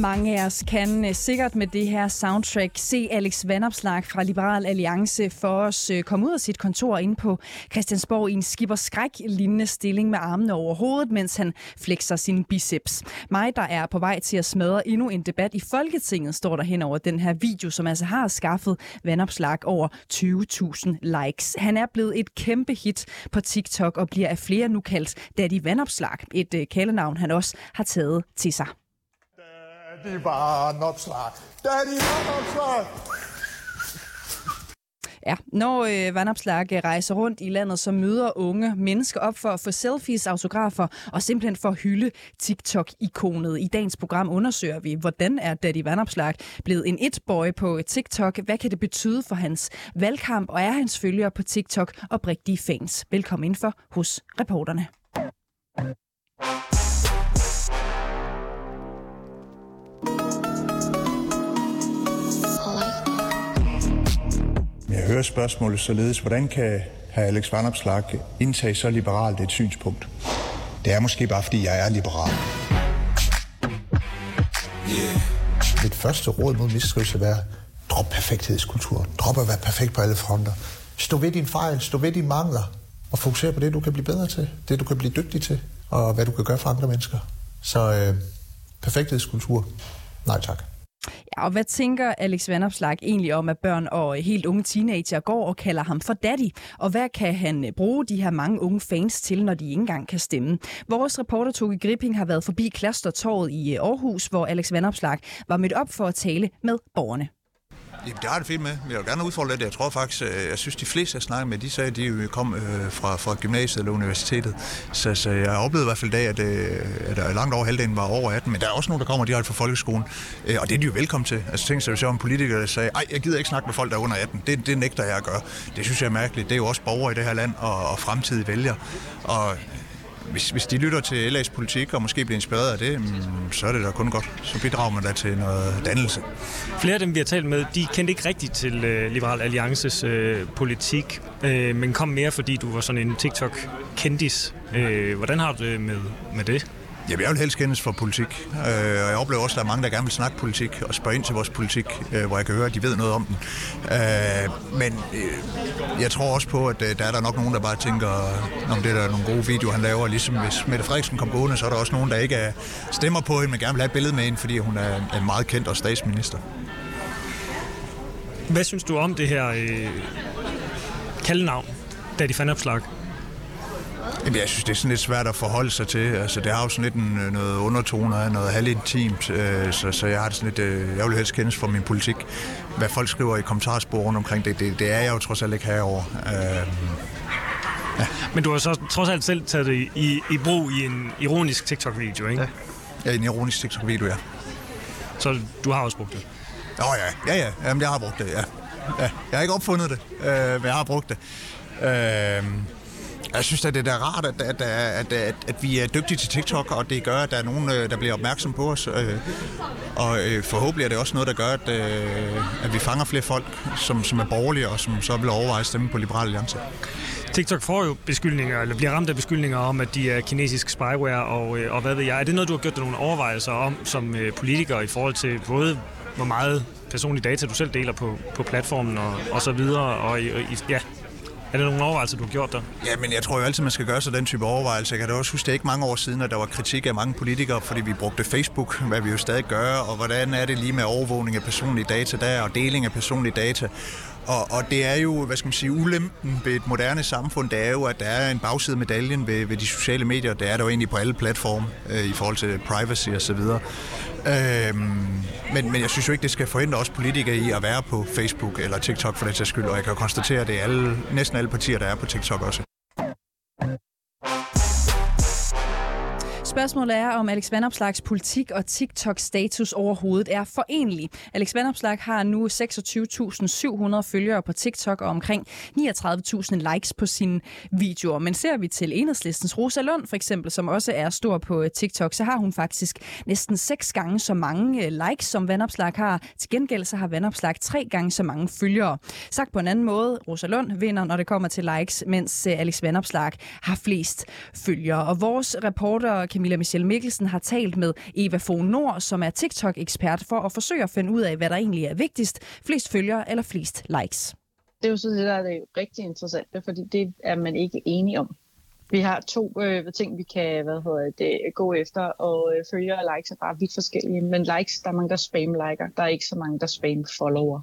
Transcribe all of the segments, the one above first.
Mange af os kan uh, sikkert med det her soundtrack se Alex Vandopslag fra Liberal Alliance for os uh, komme ud af sit kontor ind på Christiansborg i en skipper skræk lignende stilling med armene over hovedet, mens han flexer sin biceps. Mig, der er på vej til at smadre endnu en debat i Folketinget, står der hen over den her video, som altså har skaffet Vandopslag over 20.000 likes. Han er blevet et kæmpe hit på TikTok og bliver af flere nu kaldt Daddy Vandopslag, et uh, kælenavn han også har taget til sig. Daddy var en opslag. Daddy var en opslag. Ja, når øh, Vandopslag øh, rejser rundt i landet, så møder unge mennesker op for at få selfies, autografer og simpelthen for at hylde TikTok-ikonet. I dagens program undersøger vi, hvordan er Daddy Vandopslag blevet en it-boy på TikTok? Hvad kan det betyde for hans valgkamp? Og er hans følgere på TikTok oprigtige fans? Velkommen ind for hos reporterne. Hører spørgsmålet således, hvordan kan hr. Alex Vanopslag indtage så liberalt et synspunkt? Det er måske bare, fordi jeg er liberal. Mit første råd mod mistrivsel er, drop perfekthedskultur. Drop at være perfekt på alle fronter. Stå ved din fejl, stå ved dine mangler, og fokusere på det, du kan blive bedre til, det, du kan blive dygtig til, og hvad du kan gøre for andre mennesker. Så øh, perfekthedskultur, nej tak. Ja, og hvad tænker Alex Vandopslag egentlig om, at børn og øh, helt unge teenager går og kalder ham for daddy? Og hvad kan han øh, bruge de her mange unge fans til, når de ikke engang kan stemme? Vores reporter Toge Gripping har været forbi Klostertorvet i øh, Aarhus, hvor Alex Vandopslag var mødt op for at tale med borgerne. Jamen, det har det fint med. Jeg vil gerne udfordre lidt. Jeg tror faktisk, øh, jeg synes, de fleste, jeg snakker med, de sagde, at de kom øh, fra, fra gymnasiet eller universitetet. Så, så jeg oplevede i hvert fald i dag, at, øh, at øh, langt over halvdelen var over 18. Men der er også nogen, der kommer direkte fra folkeskolen. Øh, og det er de jo velkommen til. Altså tænk sig, hvis jeg var en politiker, der sagde, ej, jeg gider ikke snakke med folk, der er under 18. Det, det nægter jeg at gøre. Det synes jeg er mærkeligt. Det er jo også borgere i det her land og, og fremtidige vælgere. Og hvis, hvis de lytter til LA's politik og måske bliver inspireret af det, mm, så er det da kun godt. Så bidrager man da til noget dannelse. Flere af dem, vi har talt med, de kendte ikke rigtigt til øh, Liberal Alliances øh, politik, øh, men kom mere, fordi du var sådan en TikTok-kendis. Øh, hvordan har du det med, med det? Jamen, jeg vil helst kendes for politik, øh, og jeg oplever også, at der er mange, der gerne vil snakke politik og spørge ind til vores politik, øh, hvor jeg kan høre, at de ved noget om den. Øh, men øh, jeg tror også på, at øh, der er der nok nogen, der bare tænker, om det er der nogle gode videoer, han laver. Ligesom hvis Mette Frederiksen kom gående, så er der også nogen, der ikke er, stemmer på hende, men gerne vil have et billede med hende, fordi hun er en meget kendt og statsminister. Hvad synes du om det her øh, kaldenavn, Daddy Fanopslag? Jamen, jeg synes, det er sådan lidt svært at forholde sig til. Altså, det har jo sådan lidt en, øh, noget undertoner af noget halvintimt, øh, så, så jeg har det sådan lidt, øh, jeg vil helst kendes for min politik. Hvad folk skriver i kommentarsporen omkring det, det, det er jeg jo trods alt ikke herovre. Øh, ja. Men du har så trods alt selv taget det i, i brug i en ironisk TikTok-video, ikke? Ja, ja en ironisk TikTok-video, ja. Så du har også brugt det? Åh oh, ja, ja, ja. Jamen, jeg har brugt det, ja. ja. Jeg har ikke opfundet det, øh, men jeg har brugt det. Øh, jeg synes at det er rart, at, at, at, at, at vi er dygtige til TikTok, og det gør, at der er nogen, øh, der bliver opmærksom på os. Øh, og øh, forhåbentlig er det også noget, der gør, at, at vi fanger flere folk, som, som er borgerlige, og som så vil overveje at stemme på Liberale Alliance. TikTok får jo beskyldninger, eller bliver ramt af beskyldninger om, at de er kinesisk spyware, og, og hvad ved jeg. Er det noget, du har gjort dig nogle overvejelser om som politiker i forhold til både, hvor meget personlige data du selv deler på, på platformen og, og så videre, og, og ja, er det nogle overvejelser, du har gjort der? Ja, men jeg tror jo altid, man skal gøre sig den type overvejelser. Jeg kan da også huske, det er ikke mange år siden, at der var kritik af mange politikere, fordi vi brugte Facebook, hvad vi jo stadig gør, og hvordan er det lige med overvågning af personlige data der, og deling af personlige data. Og, og det er jo, hvad skal man sige, ulempen ved et moderne samfund, det er jo, at der er en bagside af medaljen ved, ved de sociale medier. Det er der jo egentlig på alle platforme øh, i forhold til privacy og så videre. Øhm, men, men jeg synes jo ikke, det skal forhindre os politikere i at være på Facebook eller TikTok for den sags skyld, og jeg kan jo konstatere, at det er alle, næsten alle partier, der er på TikTok også. Spørgsmålet er, om Alex Vandopslags politik og TikTok-status overhovedet er forenlig. Alex Vandopslag har nu 26.700 følgere på TikTok og omkring 39.000 likes på sine videoer. Men ser vi til enhedslistens Rosa Lund for eksempel, som også er stor på øh, TikTok, så har hun faktisk næsten seks gange så mange øh, likes, som Vandopslag har. Til gengæld så har Vandopslag tre gange så mange følgere. Sagt på en anden måde, Rosa Lund vinder, når det kommer til likes, mens øh, Alex Vandopslag har flest følgere. Og vores reporter Camilla Michelle Mikkelsen har talt med Eva Fon Nord, som er TikTok-ekspert, for at forsøge at finde ud af, hvad der egentlig er vigtigst. Flest følgere eller flest likes. Det er jo så det, der er det rigtig interessante, fordi det er man ikke enige om. Vi har to øh, ting, vi kan hvad hedder det, gå efter, og øh, følgere og likes er bare vidt forskellige. Men likes, der er mange, der spam-liker. Der er ikke så mange, der spam-follower.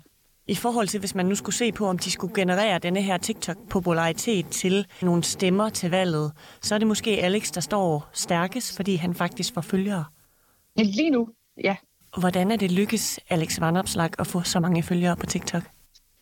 I forhold til, hvis man nu skulle se på, om de skulle generere denne her TikTok-popularitet til nogle stemmer til valget, så er det måske Alex, der står stærkest, fordi han faktisk får følgere. Lige nu, ja. Hvordan er det lykkes Alex Vanopslag at få så mange følgere på TikTok?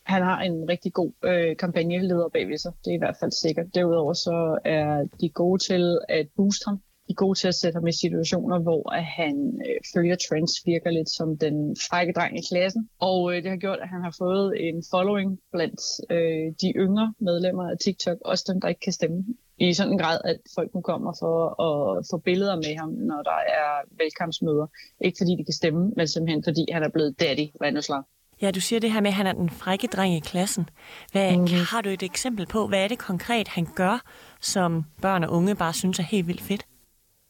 Han har en rigtig god øh, kampagneleder bagved sig. Det er i hvert fald sikkert. Derudover så er de gode til at booste ham de er gode til at sætte ham i situationer, hvor at han øh, følger trends, virker lidt som den frække dreng i klassen. Og øh, det har gjort, at han har fået en following blandt øh, de yngre medlemmer af TikTok, også dem, der ikke kan stemme. I sådan en grad, at folk nu kommer for at få billeder med ham, når der er velkampsmøder. Ikke fordi de kan stemme, men simpelthen fordi han er blevet daddy Vandeslag. Ja, du siger det her med, at han er den frække dreng i klassen. Hvad, mm. Har du et eksempel på, hvad er det konkret, han gør, som børn og unge bare synes er helt vildt fedt?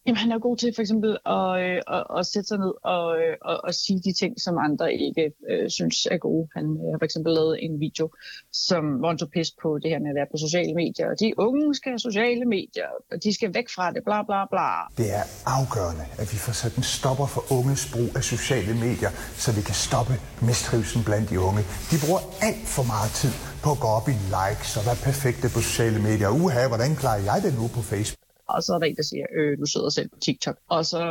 Jamen, han er god til for eksempel at, øh, at, at sætte sig ned og, øh, og, og sige de ting, som andre ikke øh, synes er gode. Han øh, har for eksempel lavet en video, som hvor han tog pis på det her med at være på sociale medier. Og de unge skal have sociale medier, og de skal væk fra det, bla bla bla. Det er afgørende, at vi får sat en stopper for unges brug af sociale medier, så vi kan stoppe mistrivelsen blandt de unge. De bruger alt for meget tid på at gå op i likes og være perfekte på sociale medier. Uha, hvordan klarer jeg det nu på Facebook? Og så er der en, der siger, øh, du sidder selv på TikTok, og så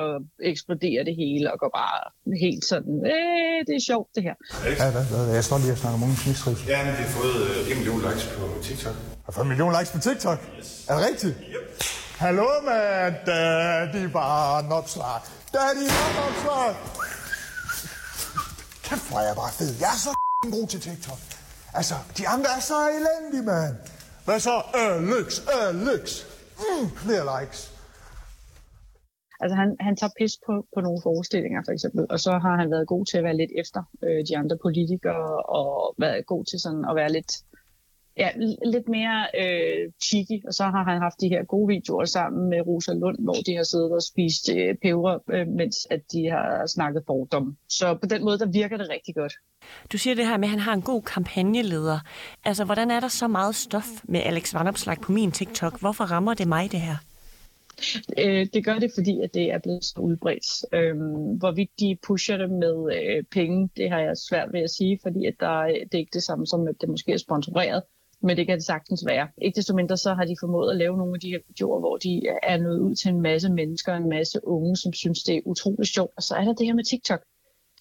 eksploderer det hele og går bare helt sådan, øh, det er sjovt det her. Ja, hvad, hvad, jeg står lige og snakker om ungens mistrivsel. Ja, men vi har fået øh, 1 million likes på TikTok. Har fået en million likes på TikTok? Yes. Er det rigtigt? Yep. Hallo, mand. Daddy var opslag. Daddy var opslag. Kæft, hvor er jeg bare fed. Jeg er så god til TikTok. Altså, de andre er så elendige, mand. Hvad så? Alex, Alex mm, flere likes. Altså han, han tager pis på, på nogle forestillinger for eksempel, og så har han været god til at være lidt efter øh, de andre politikere, og været god til sådan at være lidt, ja, lidt mere øh, cheeky, og så har han haft de her gode videoer sammen med Rosa Lund, hvor de har siddet og spist øh, peber, øh, mens at de har snakket fordom. Så på den måde, der virker det rigtig godt. Du siger det her med, at han har en god kampagneleder. Altså, hvordan er der så meget stof med Alex Vandopslag på min TikTok? Hvorfor rammer det mig, det her? Øh, det gør det, fordi at det er blevet så udbredt. Øhm, hvorvidt de pusher det med øh, penge, det har jeg svært ved at sige, fordi at der, det er ikke det samme som, at det måske er sponsoreret men det kan det sagtens være. Ikke desto mindre så har de formået at lave nogle af de her videoer, hvor de er nået ud til en masse mennesker, en masse unge, som synes, det er utroligt sjovt. Og så er der det her med TikTok.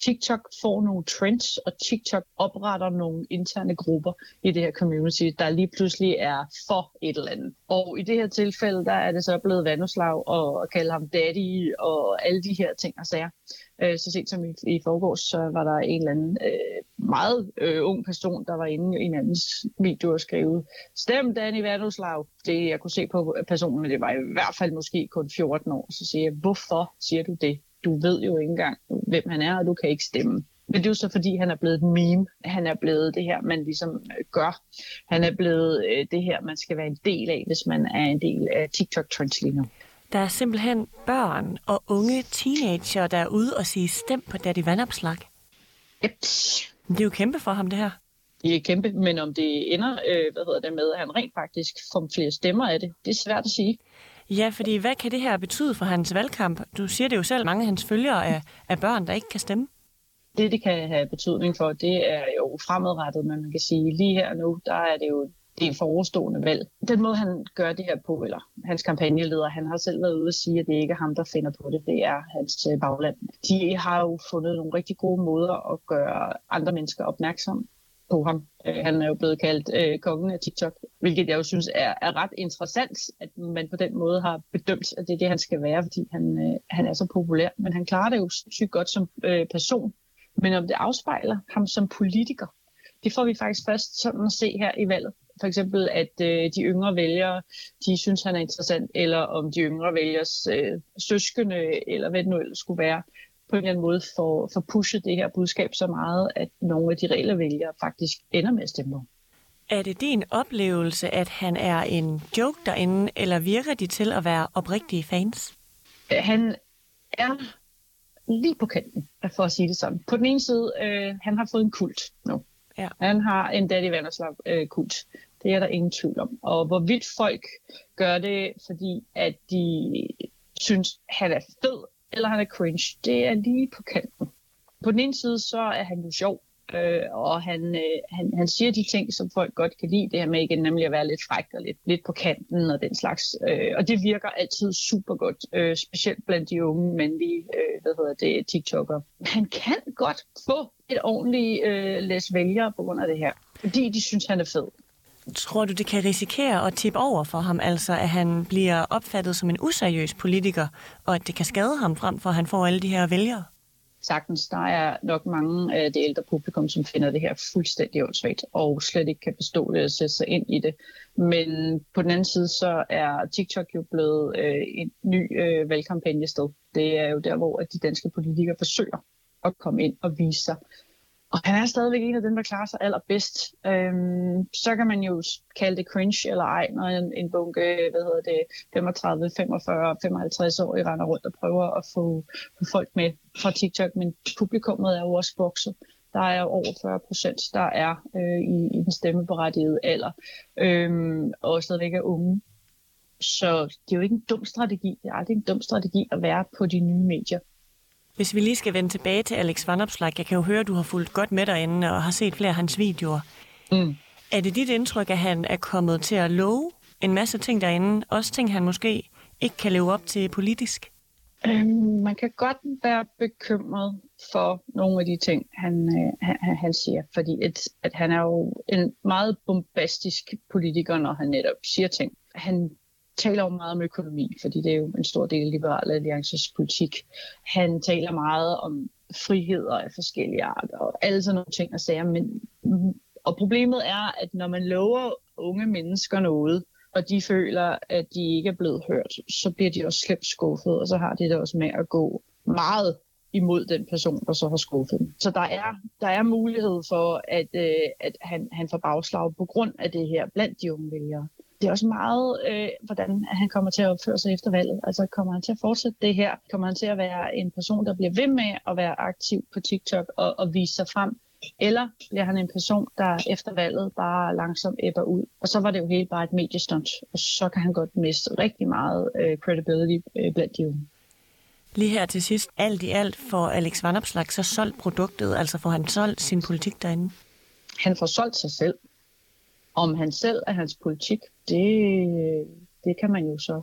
TikTok får nogle trends, og TikTok opretter nogle interne grupper i det her community, der lige pludselig er for et eller andet. Og i det her tilfælde, der er det så blevet vandoslag og at kalde ham daddy og alle de her ting og sager. Øh, så sent som i, i forgårs, så var der en eller anden øh, meget øh, ung person, der var inde i en andens video og skrev, stem Danny Vandoslag. Det jeg kunne se på personen, det var i hvert fald måske kun 14 år. Så siger jeg, hvorfor siger du det? du ved jo ikke engang, hvem han er, og du kan ikke stemme. Men det er jo så, fordi han er blevet et meme. Han er blevet det her, man ligesom øh, gør. Han er blevet øh, det her, man skal være en del af, hvis man er en del af TikTok-trends lige nu. Der er simpelthen børn og unge teenager, der er ude og sige stem på Daddy Vandopslag. Yep. Det er jo kæmpe for ham, det her. de er kæmpe, men om det ender, øh, hvad hedder det med, at han rent faktisk får flere stemmer af det, det er svært at sige. Ja, fordi hvad kan det her betyde for hans valgkamp? Du siger det jo selv, mange af hans følgere er, er børn, der ikke kan stemme. Det, det kan have betydning for, det er jo fremadrettet, men man kan sige, lige her nu, der er det jo det forestående valg. Den måde, han gør det her på, eller hans kampagneleder, han har selv været ude og sige, at det ikke er ham, der finder på det, det er hans øh, bagland. De har jo fundet nogle rigtig gode måder at gøre andre mennesker opmærksom på ham. Øh, han er jo blevet kaldt øh, kongen af TikTok, hvilket jeg jo synes er, er ret interessant, at man på den måde har bedømt, at det er det, han skal være, fordi han, øh, han er så populær. Men han klarer det jo sygt godt som øh, person. Men om det afspejler ham som politiker, det får vi faktisk først sådan at se her i valget. For eksempel, at øh, de yngre vælgere, de synes, han er interessant, eller om de yngre vælgers øh, søskende, eller hvad det nu ellers skulle være, på en eller anden måde får, får pushet det her budskab så meget, at nogle af de reelle vælgere faktisk ender med at stemme Er det din oplevelse, at han er en joke derinde, eller virker de til at være oprigtige fans? Han er lige på kanten, for at sige det sådan. På den ene side, øh, han har fået en kult nu. Ja. Han har en Daddy Vanderslag øh, kult. Det er der ingen tvivl om. Og hvorvidt folk gør det, fordi at de synes, han er fed, eller han er cringe, det er lige på kanten. På den ene side, så er han jo sjov, øh, og han, øh, han, han siger de ting, som folk godt kan lide, det her med igen nemlig at være lidt fræk og lidt, lidt på kanten og den slags. Øh, og det virker altid super godt, øh, specielt blandt de unge mandlige, øh, hvad hedder det, TikToker. Han kan godt få et ordentligt øh, læs vælgere på grund af det her, fordi de synes, han er fed. Tror du, det kan risikere at tippe over for ham, altså at han bliver opfattet som en useriøs politiker, og at det kan skade ham frem for, at han får alle de her vælgere? Sagtens. Der er nok mange af det ældre publikum, som finder det her fuldstændig åndssvagt, og slet ikke kan forstå det og sætte sig ind i det. Men på den anden side, så er TikTok jo blevet øh, en ny øh, valgkampagnested. Det er jo der, hvor de danske politikere forsøger at komme ind og vise sig. Og han er stadigvæk en af dem, der klarer sig allerbedst. Øhm, så kan man jo kalde det cringe eller ej, når en, en bunke, hvad hedder det, 35, 45, 55 år i render rundt og prøver at få, få folk med fra TikTok. Men publikummet er jo også vokset. Der er over 40 procent, der er øh, i, i den stemmeberettigede alder, øhm, og stadigvæk er unge. Så det er jo ikke en dum strategi. Det er aldrig en dum strategi at være på de nye medier. Hvis vi lige skal vende tilbage til Alex Vanopslag, jeg kan jo høre, at du har fulgt godt med derinde og har set flere af hans videoer. Mm. Er det dit indtryk, at han er kommet til at love en masse ting derinde? Også ting, han måske ikke kan leve op til politisk? Øhm, man kan godt være bekymret for nogle af de ting, han, øh, han, han siger, fordi et, at han er jo en meget bombastisk politiker, når han netop siger ting. Han taler jo meget om økonomi, fordi det er jo en stor del af Liberal Alliances politik. Han taler meget om friheder af forskellige arter og alle sådan nogle ting og sager. Men, og problemet er, at når man lover unge mennesker noget, og de føler, at de ikke er blevet hørt, så bliver de også slemt skuffet, og så har de det også med at gå meget imod den person, der så har skuffet dem. Så der er, der er mulighed for, at, øh, at han, han får bagslag på grund af det her blandt de unge vælgere det er også meget, øh, hvordan han kommer til at opføre sig efter valget. Altså kommer han til at fortsætte det her? Kommer han til at være en person, der bliver ved med at være aktiv på TikTok og, og vise sig frem? Eller bliver han en person, der efter valget bare langsomt æbber ud? Og så var det jo helt bare et mediestunt, og så kan han godt miste rigtig meget øh, credibility øh, blandt de unge. Lige her til sidst, alt i alt får Alex Vanopslag så solgt produktet, altså får han solgt sin politik derinde? Han får solgt sig selv. Om han selv er hans politik, det, det kan man jo så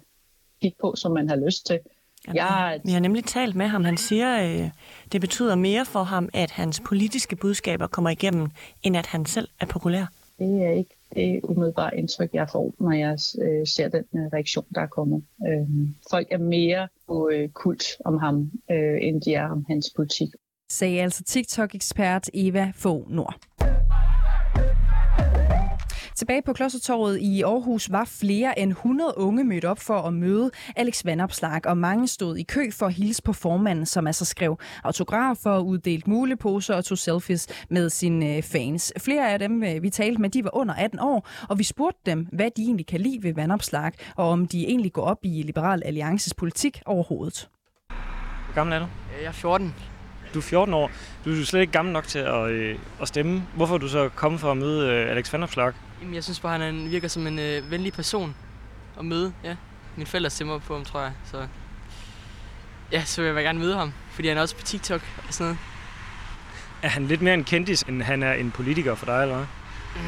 kigge på, som man har lyst til. Jamen, jeg, vi har nemlig talt med ham. Han siger, at øh, det betyder mere for ham, at hans politiske budskaber kommer igennem, end at han selv er populær. Det er ikke det umiddelbare indtryk, jeg får, når jeg øh, ser den øh, reaktion, der er kommet. Øh, folk er mere på øh, kult om ham, øh, end de er om hans politik. Sagde altså TikTok-ekspert Eva Fogh Nord. Tilbage på Klostertorvet i Aarhus var flere end 100 unge mødt op for at møde Alex Vandopslag, og mange stod i kø for at hilse på formanden, som altså skrev autografer, uddelt muleposer og tog selfies med sine øh, fans. Flere af dem, øh, vi talte med, de var under 18 år, og vi spurgte dem, hvad de egentlig kan lide ved Vandopslag, og om de egentlig går op i Liberal Alliances politik overhovedet. Hvor gammel er du? Jeg er 14. Du er 14 år. Du er slet ikke gammel nok til at, øh, at stemme. Hvorfor er du så kommet for at møde øh, Alex Vanopslagh? Jamen, jeg synes bare, han en, virker som en øh, venlig person at møde. Ja. Mine forældre stemmer på ham, tror jeg. Så ja, så vil jeg gerne møde ham, fordi han er også på TikTok og sådan noget. Er han lidt mere en kendis, end han er en politiker for dig, eller hvad?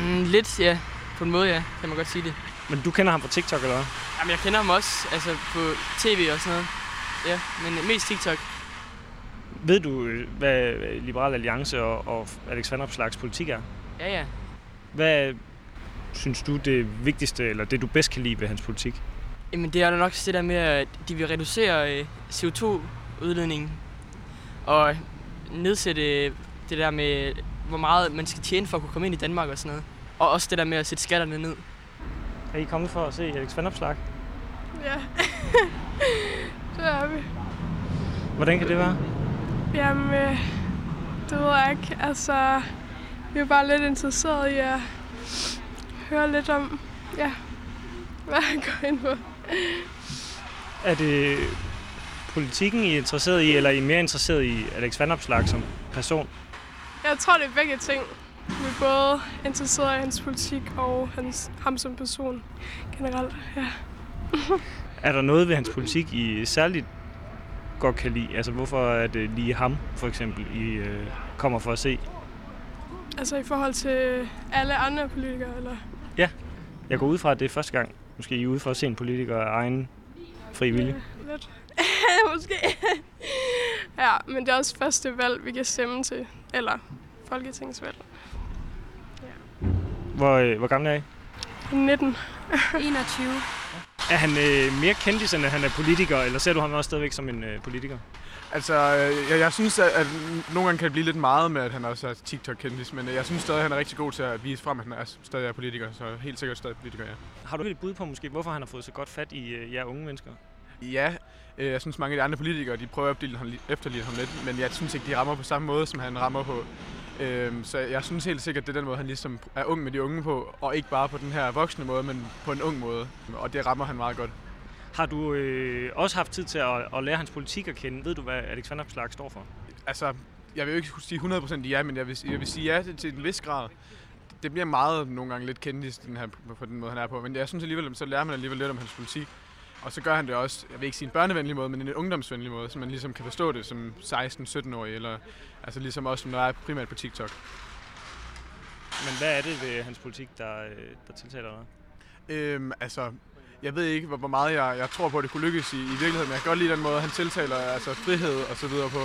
Mm, lidt, ja. På en måde, ja. Kan man godt sige det. Men du kender ham fra TikTok, eller hvad? Jamen, jeg kender ham også altså på tv og sådan noget. Ja, men mest TikTok. Ved du, øh, hvad Liberal Alliance og, og Alex Vanopslags politik er? Ja, ja. Hvad synes du det vigtigste, eller det du bedst kan lide ved hans politik? Jamen, det er da nok det der med, at de vil reducere øh, CO2-udledningen og nedsætte det der med, hvor meget man skal tjene for at kunne komme ind i Danmark og sådan noget. Og også det der med at sætte skatterne ned. Er I kommet for at se Alex Vanopslagh? Ja, det er vi. Hvordan kan det være? Jamen, øh, det ved jeg ikke. Altså, vi er bare lidt interesseret i at høre lidt om, ja, hvad han går ind på. Er det politikken, I er interesseret i, eller er I mere interesseret i Alex Vanopslagh som person? Jeg tror, det er begge ting. Vi er både interesseret i hans politik og hans, ham som person generelt. Ja. Er der noget ved hans politik, I særligt godt kan lide? Altså, hvorfor er det lige ham, for eksempel, I øh, kommer for at se? Altså i forhold til alle andre politikere, eller? Ja, jeg går ud fra, at det er første gang, måske I er ude for at se en politiker af egen fri vilje. Ja, lidt. Måske. ja, men det er også første valg, vi kan stemme til. Eller folketingsvalg. Hvor, øh, hvor gammel er I? 19. 21. Er han øh, mere kendis, end at han er politiker, eller ser du ham også stadigvæk som en øh, politiker? Altså, øh, jeg, jeg synes, at, at nogle gange kan det blive lidt meget med, at han også er TikTok-kendis, men øh, jeg synes stadig, at han er rigtig god til at vise frem, at han er stadig er politiker, så helt sikkert stadig politiker, ja. Har du et bud på måske, hvorfor han har fået så godt fat i øh, jer unge mennesker? Ja, øh, jeg synes mange af de andre politikere, de prøver at efterligne ham, lidt, men jeg synes ikke, de rammer på samme måde, som han rammer på. Øhm, så jeg synes helt sikkert, det er den måde, han ligesom er ung med de unge på, og ikke bare på den her voksne måde, men på en ung måde. Og det rammer han meget godt. Har du øh, også haft tid til at, at lære hans politik at kende? Ved du, hvad Alex Vanopslagh står for? Altså, jeg vil jo ikke kunne sige 100% ja, men jeg vil, jeg vil sige ja til, en vis grad. Det bliver meget nogle gange lidt kendis, den her, på den måde, han er på. Men jeg synes alligevel, så lærer man alligevel lidt om hans politik. Og så gør han det også, jeg vil ikke sige en børnevenlig måde, men en ungdomsvenlig måde, så man ligesom kan forstå det som 16-17-årig, eller altså ligesom også, der er primært på TikTok. Men hvad er det ved hans politik, der, øh, der tiltaler dig? Øhm, altså, jeg ved ikke, hvor, meget jeg, jeg tror på, at det kunne lykkes i, i virkeligheden, men jeg kan godt lide den måde, han tiltaler altså frihed og så videre på.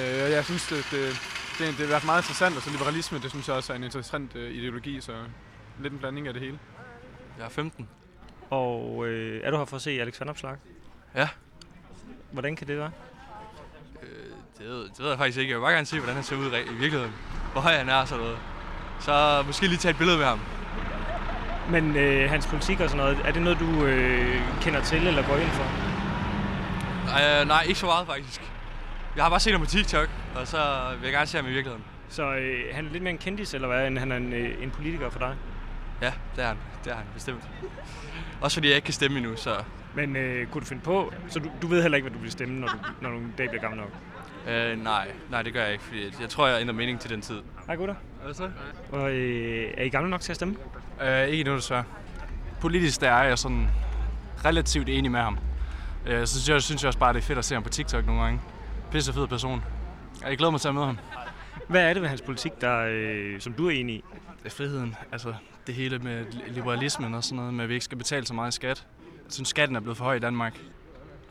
Øh, jeg synes, det, det, det, det er meget interessant, og så liberalisme, det synes jeg også er en interessant øh, ideologi, så lidt en blanding af det hele. Jeg er 15. Og øh, er du her for at se Alex Vanopslagh? Ja. Hvordan kan det være? Øh, det, ved, det ved jeg faktisk ikke. Jeg vil bare gerne se, hvordan han ser ud i virkeligheden. Hvor høj han er og sådan noget. Så måske lige tage et billede med ham. Men øh, hans politik og sådan noget, er det noget, du øh, kender til eller går ind for? Øh, nej, ikke så meget faktisk. Jeg har bare set ham på TikTok, og så vil jeg gerne se ham i virkeligheden. Så øh, han er lidt mere en kendis, eller hvad, end han er en, øh, en politiker for dig? Ja, det er han. Det er han bestemt. Også fordi jeg ikke kan stemme endnu, så... Men øh, kunne du finde på, så du, du ved heller ikke, hvad du vil stemme, når du, når du en dag bliver gammel nok? Øh, nej, nej, det gør jeg ikke, fordi jeg tror, jeg ændrer mening til den tid. Hej gutter. Hvad så? Og øh, er I gamle nok til at stemme? Øh, ikke endnu desværre. Politisk der er jeg sådan relativt enig med ham. Øh, så synes jeg, synes jeg også bare, det er fedt at se ham på TikTok nogle gange. Pisse fed person. Jeg glæder mig til at møde ham. Hvad er det ved hans politik, der, øh, som du er enig i? Friheden. Altså det hele med liberalismen og sådan noget, med at vi ikke skal betale så meget skat. Jeg synes, skatten er blevet for høj i Danmark.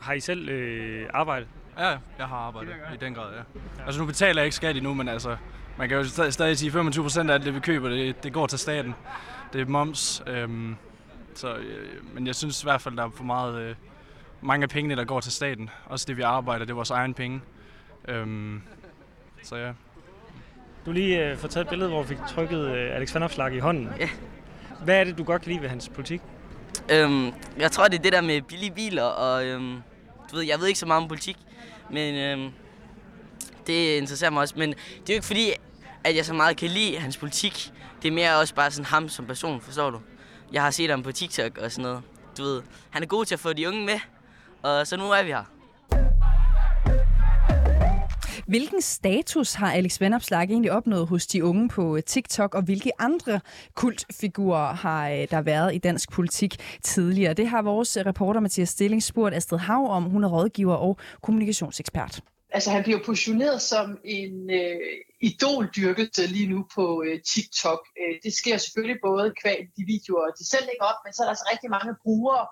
Har I selv øh, arbejdet? Ja, jeg har arbejdet i den grad, ja. Altså nu betaler jeg ikke skat endnu, men altså, man kan jo stadig, sige, 25 procent af alt det, vi køber, det, det går til staten. Det er moms. Øhm, så, øh, men jeg synes i hvert fald, der er for meget, øh, mange af pengene, der går til staten. Også det, vi arbejder, det er vores egen penge. Øhm, så ja. Du lige øh, fået taget et billede, hvor vi fik trykket øh, Alex Vanopslagh i hånden. Ja. Hvad er det, du godt kan lide ved hans politik? Øhm, jeg tror, det er det der med billige biler, og øhm, du ved, jeg ved ikke så meget om politik, men øhm, det interesserer mig også. Men det er jo ikke fordi, at jeg så meget kan lide hans politik. Det er mere også bare sådan ham som person, forstår du? Jeg har set ham på TikTok og sådan noget. Du ved, han er god til at få de unge med, og så nu er vi her. Hvilken status har Alex Vanopslag egentlig opnået hos de unge på øh, TikTok, og hvilke andre kultfigurer har øh, der været i dansk politik tidligere? Det har vores øh, reporter Mathias Stilling spurgt Astrid Hav om. Hun er rådgiver og kommunikationsekspert. Altså han bliver positioneret som en øh, idoldyrkelse lige nu på øh, TikTok. Øh, det sker selvfølgelig både kvad de videoer, de selv lægger op, men så er der altså rigtig mange brugere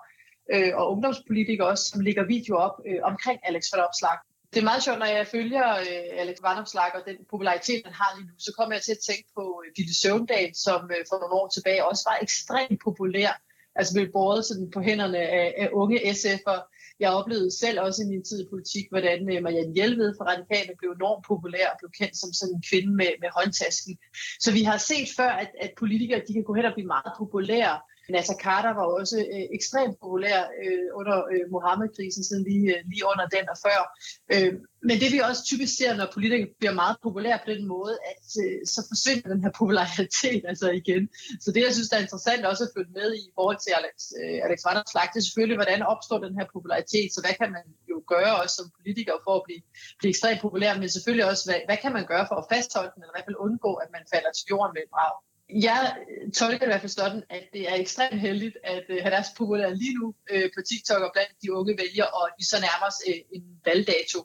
øh, og ungdomspolitikere også, som lægger videoer op øh, omkring Alex Vanopslag. Det er meget sjovt, når jeg følger øh, Alex Vanopslag og den popularitet, han har lige nu, så kommer jeg til at tænke på øh, Ville Søvndal, som øh, for nogle år tilbage også var ekstremt populær. Altså blev båret sådan på hænderne af, af unge SF'er. Jeg oplevede selv også i min tid i politik, hvordan øh, Marianne Hjelved fra Radikale blev enormt populær og blev kendt som sådan en kvinde med, med håndtasken. Så vi har set før, at, at politikere de kan gå hen og blive meget populære, Nasser altså, Carter var også øh, ekstremt populær øh, under øh, Mohammed-krisen, siden lige, øh, lige under den og før. Øh, men det vi også typisk ser, når politikere bliver meget populære på den måde, at øh, så forsvinder den her popularitet altså igen. Så det, jeg synes, der er interessant også at følge med i i forhold til Alex, øh, Alex Vanderslag, det er selvfølgelig, hvordan opstår den her popularitet, så hvad kan man jo gøre også som politiker for at blive, blive ekstremt populær, men selvfølgelig også, hvad, hvad kan man gøre for at fastholde den, eller i hvert fald undgå, at man falder til jorden med et brag. Jeg tolker det i hvert fald sådan, at det er ekstremt heldigt, at øh, uh, han er så populær lige nu øh, på TikTok og blandt de unge vælgere, og vi så nærmer os øh, en valgdato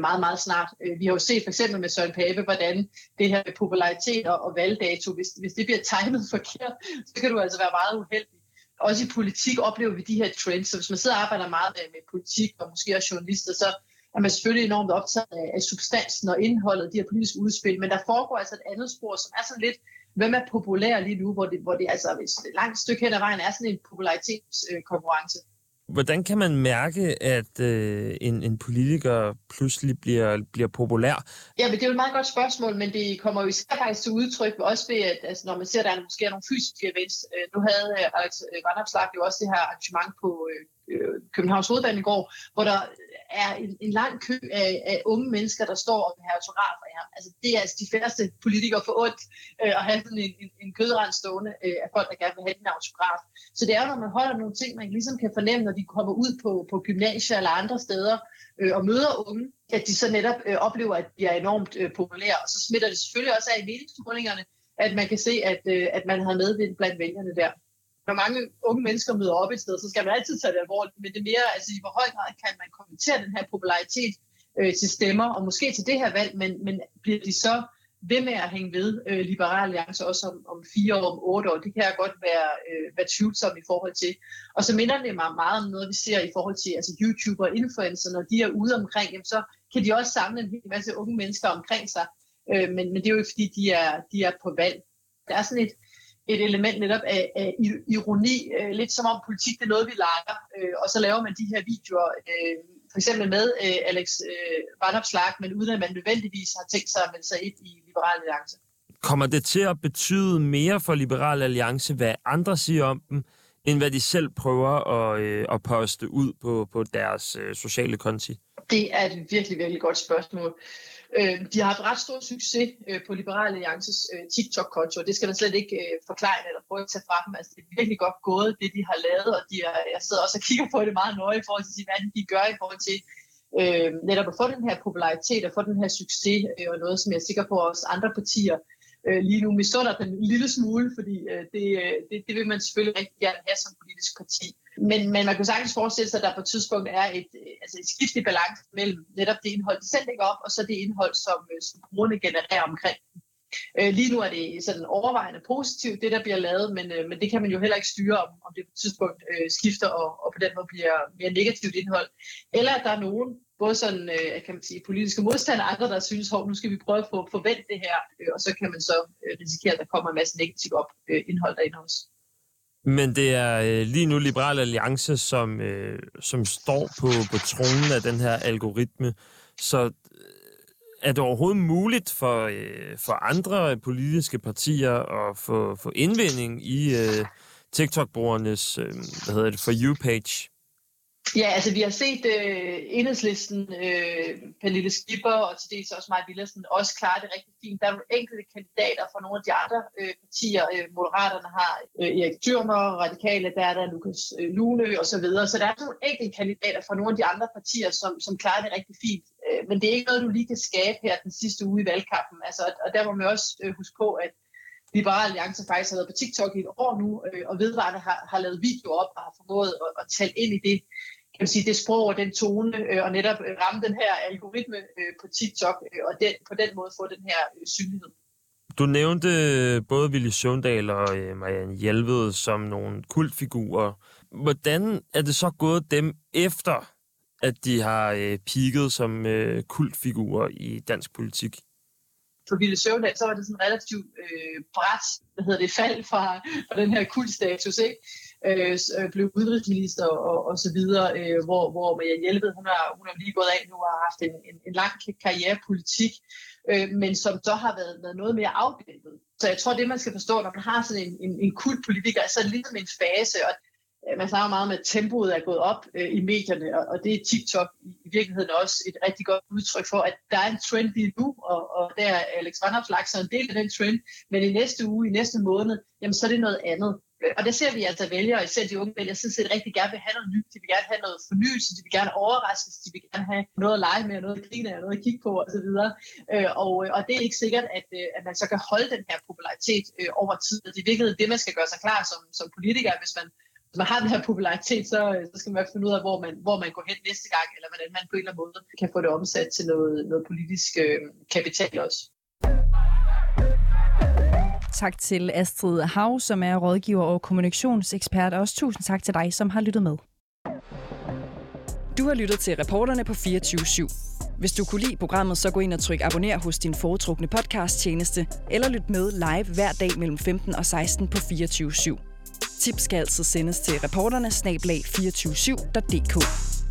meget, meget snart. Vi har jo set for eksempel med Søren Pape, hvordan det her med popularitet og, og valgdato, hvis, hvis det bliver timet forkert, så kan du altså være meget uheldig. Også i politik oplever vi de her trends, så hvis man sidder og arbejder meget med, med politik og måske også journalister, så er man selvfølgelig enormt optaget af, af substansen og indholdet af de her politiske udspil, men der foregår altså et andet spor, som er sådan lidt hvem er populær lige nu, hvor det, hvor det altså et langt stykke hen ad vejen er sådan en popularitetskonkurrence. Hvordan kan man mærke, at øh, en, en politiker pludselig bliver, bliver populær? Ja, men det er jo et meget godt spørgsmål, men det kommer jo især faktisk til udtryk også ved, at altså, når man ser, at der er måske nogle fysiske events. Øh, nu havde øh, Alex Vandopslag jo også det her arrangement på øh, øh Københavns Hovedbane i går, hvor der er en, en lang kø af, af unge mennesker, der står og vil have autografer af ham. Altså, det er altså de færreste politikere for ondt øh, at have sådan en, en, en kødrand stående øh, af folk, der gerne vil have en autograf. Så det er jo, når man holder nogle ting, man ligesom kan fornemme, når de kommer ud på, på gymnasier eller andre steder øh, og møder unge, at de så netop øh, oplever, at de er enormt øh, populære. Og så smitter det selvfølgelig også af i meningsmålingerne, at man kan se, at, øh, at man har medvind blandt vælgerne der når mange unge mennesker møder op et sted, så skal man altid tage det alvorligt, men det er mere, altså i hvor høj grad kan man kommentere den her popularitet øh, til stemmer, og måske til det her valg, men, men bliver de så ved med at hænge ved øh, Liberale Alliance også om, om fire år, om otte år, det kan jeg godt være, øh, være tvivlsom i forhold til. Og så minder det mig meget om noget, vi ser i forhold til altså YouTuber og influencer, når de er ude omkring, jamen, så kan de også samle en hel masse unge mennesker omkring sig, øh, men, men det er jo ikke, fordi de er, de er på valg. Der er sådan et, et element netop af, af ironi, øh, lidt som om politik det er noget, vi leger, øh, og så laver man de her videoer, øh, for eksempel med øh, Alex øh, Vandopslag, men uden at man nødvendigvis har tænkt sig at melde sig ind i Liberal Alliance. Kommer det til at betyde mere for Liberal Alliance, hvad andre siger om dem, end hvad de selv prøver at, øh, at poste ud på, på deres øh, sociale konti? Det er et virkelig, virkelig godt spørgsmål. Øh, de har haft ret stor succes øh, på Liberale Alliances øh, TikTok-konto, og det skal man slet ikke øh, forklare eller prøve at tage fra dem. Altså, det er virkelig godt gået, det de har lavet, og de er, jeg sidder også og kigger på det meget nøje i forhold til, hvad de gør i forhold til øh, netop at få den her popularitet og få den her succes, øh, og noget, som jeg er sikker på, at også andre partier øh, Øh, lige nu misunder den en lille smule, fordi øh, det, øh, det, det vil man selvfølgelig rigtig gerne have som politisk parti. Men, men man kan sagtens forestille sig, at der på et tidspunkt er et, øh, altså et skift i balance mellem netop det indhold, de selv lægger op, og så det indhold, som, som brugerne genererer omkring. Øh, lige nu er det sådan overvejende positivt, det der bliver lavet, men, øh, men det kan man jo heller ikke styre, om, om det på et tidspunkt øh, skifter og, og på den måde bliver mere negativt indhold. Eller at der er nogen, både sådan, øh, kan man sige, politiske modstandere, andre, der synes, at nu skal vi prøve at få forventet det her, øh, og så kan man så øh, risikere, at der kommer en masse negativt op, øh, indhold derinde også. Men det er øh, lige nu Liberal Alliance, som, øh, som står på, på tronen af den her algoritme. Så øh, er det overhovedet muligt for, øh, for andre politiske partier at få, få indvinding i øh, TikTok-brugernes øh, hvad hedder det, For You-page? Ja, altså vi har set øh, enhedslisten, øh, Pernille Skipper og til dels også Maja Villersen også klare det rigtig fint. Der er nogle enkelte kandidater fra nogle af de andre øh, partier. Øh, Moderaterne har øh, Erik Thürmer, Radikale, der er der Lukas øh, Lune og så videre. Så der er nogle enkelte kandidater fra nogle af de andre partier, som, som klarer det rigtig fint. Øh, men det er ikke noget, du lige kan skabe her den sidste uge i valgkampen. Altså, og der må man også øh, huske på, at Liberale Alliance faktisk har været på TikTok i et år nu, øh, og vedvarende har, har lavet videoer op og har formået at, at tale ind i det, kan man sige, det sprog og den tone, øh, og netop ramme den her algoritme øh, på TikTok, øh, og den, på den måde få den her øh, synlighed. Du nævnte øh, både Willy Søvndal og øh, Marianne Hjelved som nogle kultfigurer. Hvordan er det så gået dem efter, at de har øh, peaked som øh, kultfigurer i dansk politik? På Ville Søvndal, så var det sådan relativt øh, bræt, hvad hedder det, fald fra, fra den her kultstatus, ikke? Øh, øh blev udenrigsminister og, og så videre, øh, hvor, hvor Marianne Hjelved, hun har, hun har lige gået af nu og har haft en, en, en lang karrierepolitik, øh, men som så har været, været noget mere afdæmpet. Så jeg tror, det man skal forstå, når man har sådan en, en, en kultpolitiker, så er det ligesom en fase, og Øh, man snakker meget om, at tempoet er gået op øh, i medierne, og, og det er TikTok i, virkeligheden også et rigtig godt udtryk for, at der er en trend lige nu, og, og der er Alex Vanopslagh så en del af den trend, men i næste uge, i næste måned, jamen så er det noget andet. Øh, og der ser vi altså vælgere, især de unge vælgere, sådan set rigtig gerne vil have noget nyt, de vil gerne have noget fornyelse, de vil gerne overraskes, de vil gerne have noget at lege med, noget at grine af, noget at kigge på osv. Og, øh, og det er ikke sikkert, at, at man så kan holde den her popularitet over tid. Det er virkelig det, man skal gøre sig klar som, som politiker, hvis man hvis man har den her popularitet, så, så skal man finde ud af, hvor man, hvor man går hen næste gang, eller hvordan man på en eller anden måde kan få det omsat til noget, noget politisk øh, kapital også. Tak til Astrid Hav, som er rådgiver og kommunikationsekspert, og også tusind tak til dig, som har lyttet med. Du har lyttet til reporterne på 24 /7. Hvis du kunne lide programmet, så gå ind og tryk abonner hos din foretrukne podcast-tjeneste, eller lyt med live hver dag mellem 15 og 16 på 24 /7. Tips skal altså sendes til reporterne snablag 247.dk.